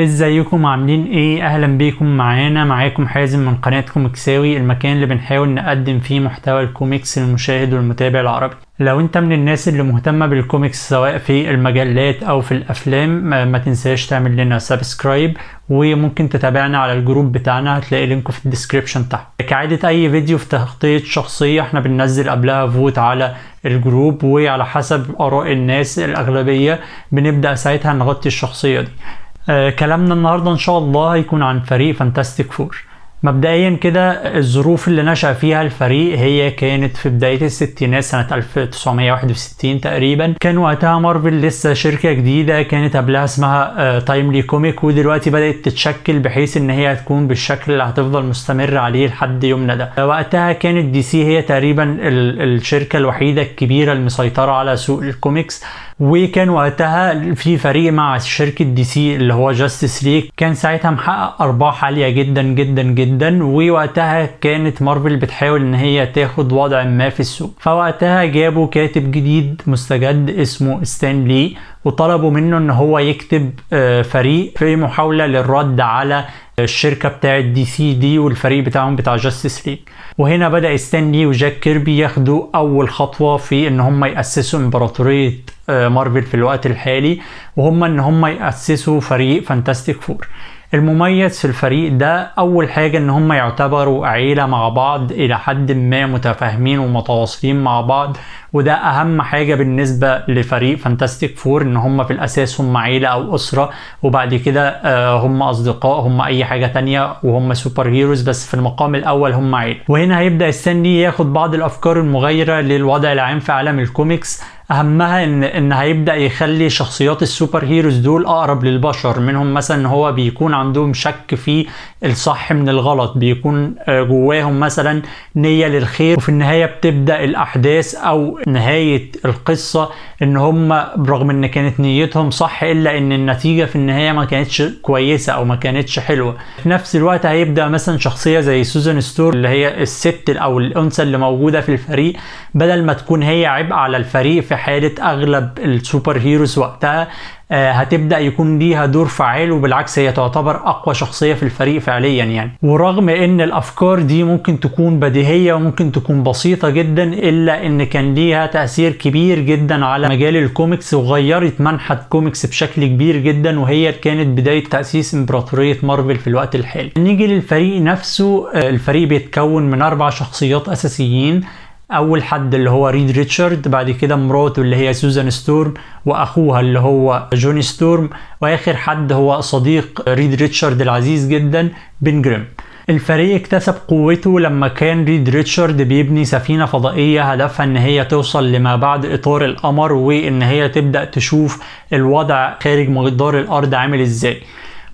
ازيكم؟ عاملين إيه؟ أهلا بيكم. معانا معاكم حازم من قناة كوميكساوي المكان اللي بنحاول نقدم فيه محتوى الكوميكس للمشاهد والمتابع العربي. لو انت من الناس اللي مهتمة بالكوميكس سواء في المجلات أو في الافلام ما, ما تنساش تعمل لنا subscribe وممكن تتابعنا على ال group بتاعنا هتلاقي link ه في ال description تحت. كعادة اي فيديو في تغطية شخصية إحنا بننزل قبلها vote على ال group وعلى حسب آراء الناس الأغلبية بنبدأ ساعتها نغطي الشخصية دي. آه كلامنا النهارده إن شاء الله هيكون عن فريق Fantastic Four مبدئيا كده الظروف اللي نشأ فيها الفريق هي كانت في بداية الستينات سنة 1961 تقريبا. كان وقتها مارفل لسه شركة جديدة كانت قبلها اسمها Timely Comics ودلوقتي بدأت تتشكل بحيث إن هي هتكون بالشكل اللي هتفضل مستمر عليه لحد يومنا ده. وقتها كانت DC هي تقريبا الشركة الوحيدة الكبيرة المسيطرة على سوق الكوميكس وكان وقتها في فريق مع شركة DC اللي هو Justice League كان ساعتها محقق أرباح عالية جدا جدا جدا. ووقتها كانت مارفل بتحاول إن هي تاخد وضع ما في السوق. فوقتها جابوا كاتب جديد مستجد اسمه ستانلي وطلبوا منه إن هو يكتب فريق في محاولة للرد على الشركة بتاعت DC دي والفريق بتاعهم بتاع Justice League وهنا بدأ ستانلي وجاك كيربي ياخدوا أول خطوة في إن هم يأسسوا إمبراطورية مارفل في الوقت الحالي وهم إن هم يأسسوا فريق Fantastic Four المميز في الفريق ده أول حاجة إن هم يعتبروا عيلة مع بعض إلى حد ما متفاهمين ومتواصلين مع بعض وده أهم حاجة بالنسبة لفريق Fantastic Four إن هم في الأساس هم عيلة أو أسرة وبعد كده هم أصدقاء هم أي حاجة تانية وهم super heroes بس في المقام الأول هم عيلة. وهنا هيبدأ ستانلي ياخد بعض الأفكار المغايرة للوضع العام في عالم الكوميكس أهمها إن إن هيبدأ يخلي شخصيات ال super heroes دول أقرب للبشر منهم مثلا ان هو بيكون عندهم شك في الصح من الغلط بيكون جواهم مثلا نية للخير وفي النهاية بتبدأ الأحداث أو نهاية القصة إن هم برغم إن كانت نيتهم صح إلا إن النتيجة في النهاية ما كانتش كويسة أو ما كانتش حلوة. في نفس الوقت هيبدأ مثلا شخصية زي سوزان ستورم اللي هي الست أو الأنثى اللي موجودة في الفريق بدل ما تكون هي عبء على الفريق في حالة أغلب ال super heroes وقتها هتبدأ يكون ليها دور فعال وبالعكس هي تعتبر أقوى شخصية في الفريق فعليا يعني. ورغم إن الأفكار دي ممكن تكون بديهية وممكن تكون بسيطة جدا إلا إن كان ليها تأثير كبير جدا على مجال الكوميكس وغيرت منحى الكوميكس بشكل كبير جدا وهي كانت بداية تأسيس إمبراطورية مارفل في الوقت الحالي. نيجي للفريق نفسه الفريق بيتكون من أربع شخصيات أساسيين. أول حد اللي هو ريد ريتشارد بعد كده مراته اللي هي سوزان ستورم وأخوها اللي هو جوني ستورم وآخر حد هو صديق ريد ريتشارد العزيز جدا بن جريم. الفريق اكتسب قوته لما كان ريد ريتشارد بيبني سفينة فضائية هدفها إن هي توصل لما بعد إطار القمر وإن هي تبدأ تشوف الوضع خارج مدار الأرض عامل إزاي.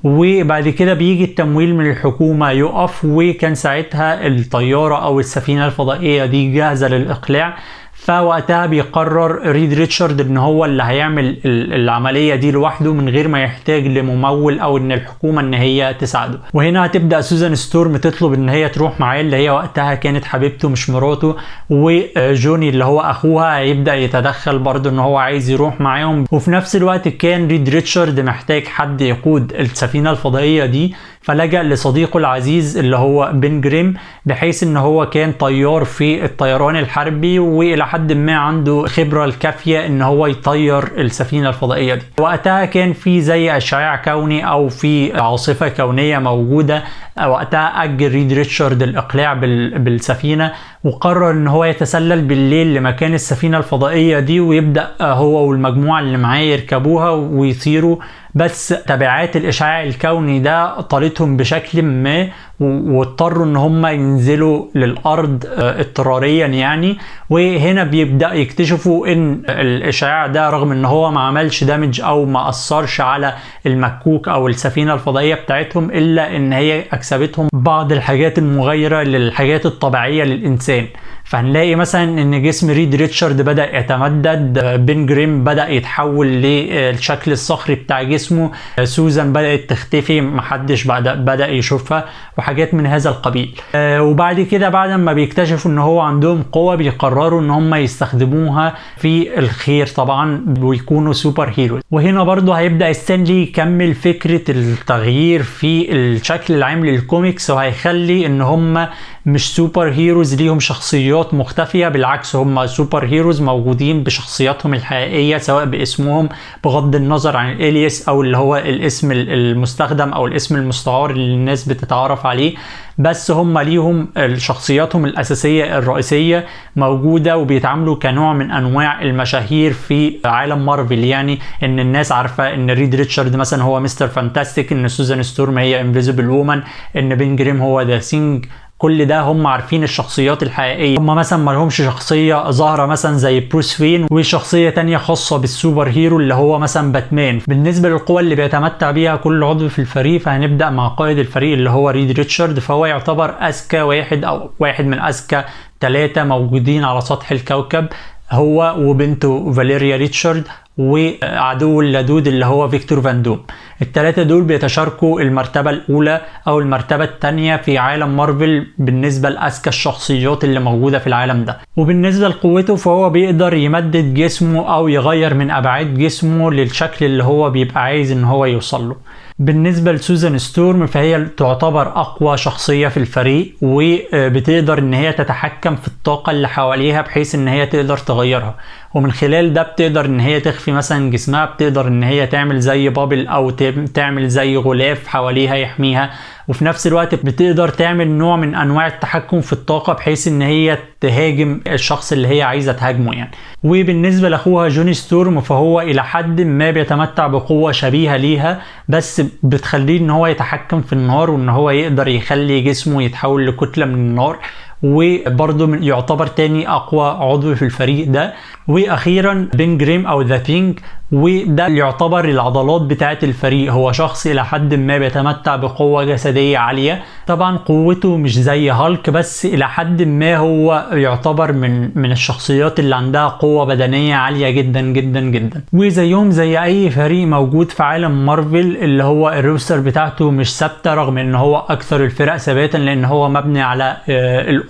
وبعد كده بيجي التمويل من الحكومة يقف وكان ساعتها الطيارة أو السفينة الفضائية دي جاهزة للإقلاع. فوقتها بيقرر ريد ريتشارد إن هو اللي هيعمل العملية دي لوحده من غير ما يحتاج لممول أو إن الحكومة إن هي تساعده. وهنا هتبدأ سوزان ستورم تطلب إن هي تروح معاه اللي هي وقتها كانت حبيبته مش مراته وجوني اللي هو أخوها هيبدا يتدخل برضه إن هو عايز يروح معاهم. وفي نفس الوقت كان ريد ريتشارد محتاج حد يقود السفينة الفضائية دي فلجأ لصديقه العزيز اللي هو بن جريم بحيث إن هو كان طيار في الطيران الحربي وإلى حد ما عنده خبرة الكافية إن هو يطير السفينة الفضائية دي. وقتها كان في زي أشعاع كوني أو في عاصفة كونية موجودة وقتها أجل ريد ريتشارد الإقلاع بالسفينة وقرر إن هو يتسلل بالليل لمكان السفينة الفضائية دي ويبدأ هو والمجموعة اللي معاه يركبوها ويطيروا بس تبعات الإشعاع الكوني ده طالتهم بشكل ما واضطروا إن هم ينزلوا للأرض اضطراريا يعني. وهنا بيبدأ يكتشفوا إن الإشعاع ده رغم إن هو ما عملش دامج أو ما أثرش على المكوك أو السفينة الفضائية بتاعتهم إلا إن هي اكسبتهم بعض الحاجات المغايرة للحاجات الطبيعية للإنسان. فهنلاقي مثلا إن جسم ريد ريتشارد بدأ يتمدد بين جريم بدأ يتحول للشكل الصخري بتاع جسمه سوزان بدأت تختفي محدش بدا بدأ يشوفها وحاجات من هذا القبيل. وبعد كده بعد ما بيكتشفوا إن هو عندهم قوة بيقرروا إن هم يستخدموها في الخير طبعا ويكونوا super heroes. وهنا برضو هيبدأ ستانلي يكمل فكرة التغيير في الشكل العام للكوميكس وهيخلي إن هم مش super heroes ليهم شخصيات مختفية بالعكس هم super heroes موجودين بشخصياتهم الحقيقية سواء باسمهم بغض النظر عن ال alias أو اللي هو الاسم المستخدم أو الاسم المستعار اللي الناس بتتعرف عليه. بس هم ليهم شخصياتهم الأساسية الرئيسية موجودة وبيتعاملوا كنوع من أنواع المشاهير في عالم مارفل. يعني إن الناس عارفة إن ريد ريتشارد مثلا هو Mister Fantastic إن سوزان ستورم هي Invisible Woman إن بن جريم هو The Thing كل ده هم عارفين الشخصيات الحقيقية. هم مثلا ما لهمش شخصية ظاهرة مثلا زي بروس وين وشخصية تانية خاصة بال super hero اللي هو مثلا باتمان. بالنسبة للقوى اللي بيتمتع بيها كل عضو في الفريق فهنبدأ مع قائد الفريق اللي هو ريد ريتشارد. فهو يعتبر أذكى واحد أو واحد من أذكى ثلاثة موجودين على سطح الكوكب. هو وبنته فاليريا ريتشارد وعدو اللدود اللي هو فيكتور فان دوم الثلاثة دول بيتشاركوا المرتبة الأولى أو المرتبة الثانية في عالم مارفل بالنسبة لأذكى الشخصيات اللي موجودة في العالم ده. وبالنسبة لقوته فهو بيقدر يمدد جسمه أو يغير من أبعاد جسمه للشكل اللي هو بيبقى عايز إن هو يوصل له. بالنسبة لسوزان ستورم فهي تعتبر أقوى شخصية في الفريق وبتقدر إن هي تتحكم في الطاقة اللي حواليها بحيث إن هي تقدر تغيرها. ومن خلال ده بتقدر إن هي تخفي مثلا جسمها بتقدر إن هي تعمل زي بابل أو تعمل زي غلاف حواليها يحميها وفي نفس الوقت بتقدر تعمل نوع من أنواع التحكم في الطاقة بحيث إن هي تهاجم الشخص اللي هي عايزة تهاجمه يعني. وبالنسبة لأخوها جوني ستورم فهو إلى حد ما بيتمتع بقوة شبيهة ليها بس بتخليه إن هو يتحكم في النار وإن هو يقدر يخلي جسمه يتحول لكتلة من النار. وبرضه يعتبر تاني أقوى عضو في الفريق ده. وأخيرا بن جريم أو The Thing وده يعتبر العضلات بتاعه الفريق. هو شخص إلى حد ما بيتمتع بقوة جسدية عالية. طبعا قوته مش زي هالك بس إلى حد ما هو يعتبر من من الشخصيات اللي عندها قوة بدنية عالية جدا جدا جدا. وزيهم زي أي فريق موجود في عالم مارفل اللي هو ال roster بتاعته مش ثابتة رغم إن هو أكثر الفرق ثباتا لأن هو مبني على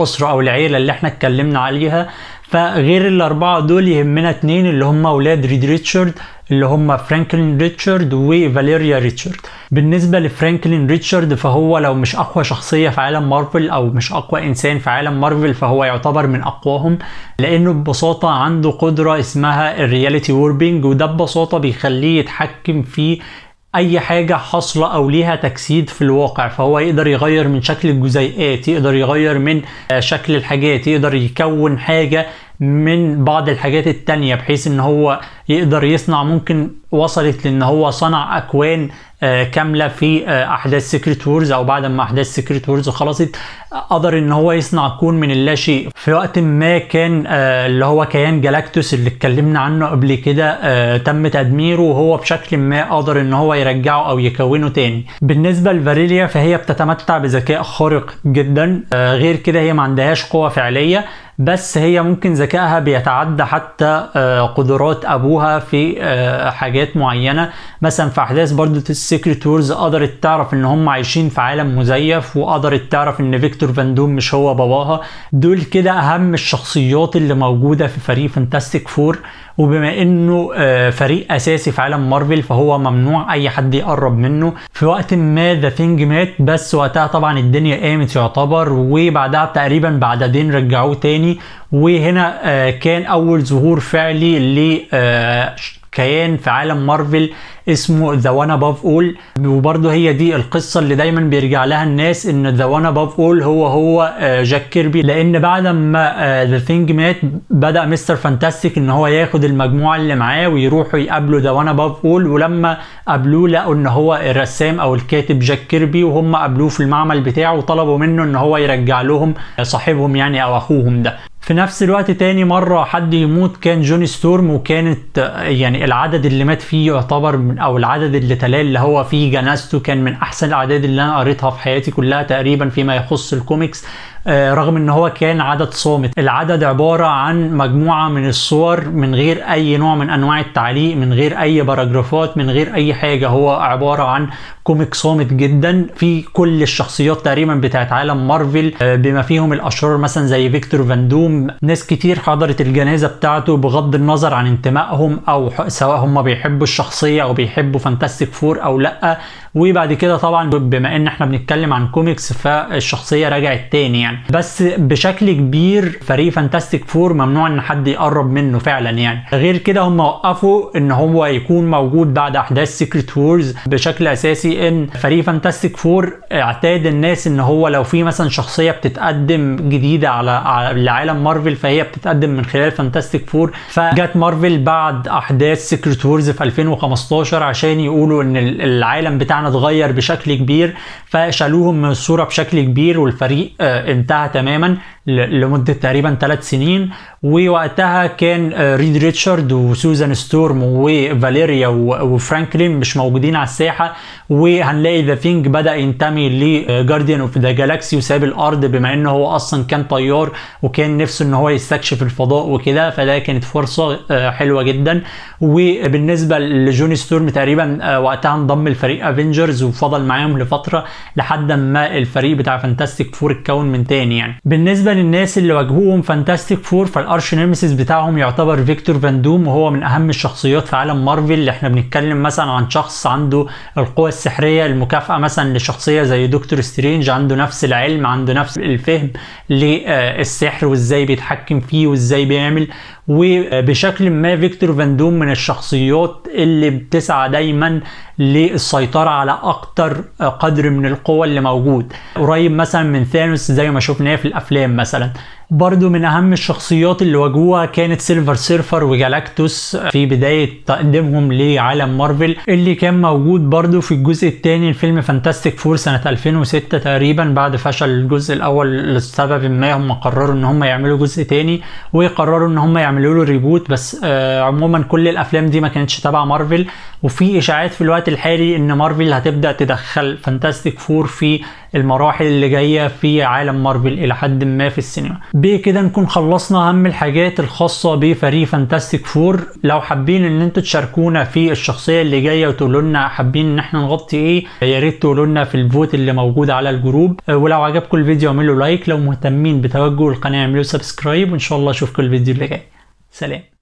الأسرة أو العيلة اللي إحنا اتكلمنا عليها. فغير الأربعة دول يهمنا اتنين اللي هم أولاد ريد ريتشارد اللي هم فرانكلين ريتشارد وفاليريا ريتشارد. بالنسبة لفرانكلين ريتشارد فهو لو مش أقوى شخصية في عالم مارفل أو مش أقوى إنسان في عالم مارفل فهو يعتبر من أقواهم. لأنه ببساطة عنده قدرة اسمها ال reality warping وده ببساطة بيخليه يتحكم في أي حاجة حاصلة أو ليها تجسيد في الواقع فهو يقدر يغير من شكل الجزيئات يقدر يغير من شكل الحاجات يقدر يكون حاجة من بعض الحاجات التانية بحيث إن هو يقدر يصنع ممكن وصلت لإن هو صنع أكوان كاملة في أحداث Secret Wars أو بعد ما أحداث سيكريت وورز خلصت قدر إن هو يصنع كون من اللا شيء. في وقت ما كان اللي هو كيان جالاكتوس اللي اتكلمنا عنه قبل كده تم تدميره وهو بشكل ما قدر إن هو يرجعه أو يكونه تاني. بالنسبة لفاريليا فهي بتتمتع بذكاء خارق جدا غير كده هي ما عندهاش قوة فعلية. بس هي ممكن ذكائها بيتعدى حتى قدرات أبوها في حاجات معينة. مثلا في أحداث برضه ال Secret Wars قدرت تعرف إن هم عايشين في عالم مزيف وقدرت تعرف إن فيكتور فاندوم مش هو باباها. دول كده أهم الشخصيات اللي موجودة في فريق Fantastic Four وبما إنه فريق أساسي في عالم مارفل فهو ممنوع أي حد يقرب منه. في وقت ما The Thing مات بس وقتها طبعا الدنيا قامت يعتبر وبعدها تقريبا بعددين رجعوه تاني. وهنا كان أول ظهور فعلي ل كيان في عالم مارفل اسمه The One Above All وبرضه هي دي القصة اللي دايما بيرجع لها الناس إن The One Above All هو هو جاك كيربي. لأن بعد ما The Thing مات بدأ Mister Fantastic إن هو ياخد المجموعة اللي معاه ويروحوا يقابلوا The One Above All ولما قابلوه لقوا إن هو الرسام أو الكاتب جاك كيربي وهم قابلوه في المعمل بتاعه وطلبوا منه إن هو يرجع لهم صاحبهم يعني أو أخوهم ده. في نفس الوقت تاني مرة حد يموت كان جوني ستورم وكانت يعني العدد اللي مات فيه يعتبر من أو العدد اللي تلاه اللي هو فيه جنازته كان من أحسن الأعداد اللي أنا قريتها في حياتي كلها تقريبا فيما يخص الكوميكس. رغم إن هو كان عدد صامت. العدد عبارة عن مجموعة من الصور من غير أي نوع من أنواع التعليق من غير أي باراجرافات من غير أي حاجة. هو عبارة عن comic صامت جدا. في كل الشخصيات تقريبا بتاعت عالم مارفل بما فيهم الأشرار مثلا زي فيكتور فاندوم ناس كتير حضرت الجنازة بتاعته بغض النظر عن انتمائهم أو سواء هم بيحبوا الشخصية أو بيحبوا Fantastic Four أو لأ. وبعد كده طبعا بما إن إحنا بنتكلم عن كوميكس فالشخصية رجعت تاني يعني. بس بشكل كبير فريق Fantastic Four ممنوع إن حد يقرب منه فعلا يعني. غير كده هم وقفوا إن هو يكون موجود بعد أحداث Secret Wars بشكل أساسي إن فريق Fantastic Four اعتاد الناس إن هو لو في مثلا شخصية بتتقدم جديدة على, لعالم مارفل فهي بتتقدم من خلال Fantastic Four فجت مارفل بعد أحداث Secret Wars في 2015 عشان يقولوا إن العالم بتاعنا اتغير بشكل كبير. فشالوهم من الصورة بشكل كبير والفريق انتهى تماما. لمدة تقريبا ثلاث سنين ووقتها كان ريد ريتشارد وسوزان ستورم وفاليريا وفرانكلين مش موجودين على الساحة وهنلاقي The Thing بدأ ينتمي ل Guardians of the Galaxy وساب الأرض بما إنه هو أصلا كان طيار وكان نفسه إن هو يستكشف الفضاء وكده فده كانت فرصة حلوة جدا. وبالنسبة لجوني ستورم تقريبا وقتها انضم لفريق Avengers وفضل معاهم لفترة لحد ما الفريق بتاع Fantastic Four اتكون من تاني يعني. بالنسبة للناس اللي واجهوهم Fantastic Four فال arch nemesis بتاعهم يعتبر فيكتور فاندوم وهو من أهم الشخصيات في عالم مارفل. اللي إحنا بنتكلم مثلا عن شخص عنده القوة السحرية المكافئة مثلا لشخصية زي دكتور سترينج عنده نفس العلم عنده نفس الفهم للسحر وإزاي بيتحكم فيه وإزاي بيعمل. وبشكل ما فيكتور فاندوم من الشخصيات اللي بتسعى دايما للسيطرة على أكتر قدر من القوة اللي موجود. قريب مثلا من ثانوس زي ما شفناه في الأفلام مثلا. برضو من أهم الشخصيات اللي واجهوها كانت Silver Surfer وجالاكتوس في بداية تقديمهم لعالم مارفل اللي كان موجود برضو في الجزء الثاني لفيلم Fantastic Four سنة 2006 تقريبا بعد فشل الجزء الأول لسبب ما هم قرروا إن هم يعملوا جزء تاني وقرروا إن هم يعملوا له reboot بس آه عموما كل الأفلام دي ما كانتش تبع مارفل وفي إشاعات في الوقت الحالي إن مارفل هتبدأ تدخل Fantastic Four في المراحل اللي جاية في عالم مارفل إلى حد ما في السينما. بكده نكون خلصنا أهم الحاجات الخاصة بفريق Fantastic Four لو حابين إن أنتوا تشاركونا في الشخصية اللي جاية وتقولوا لنا حابين إن إحنا نغطي إيه يا ريت تقولوا لنا في ال vote اللي موجود على ال group. ولو عجبكم الفيديو اعملوا like. لو مهتمين بتوجه القناة اعملوا subscribe. وإن شاء الله أشوفكم الفيديو اللي جاي. سلام.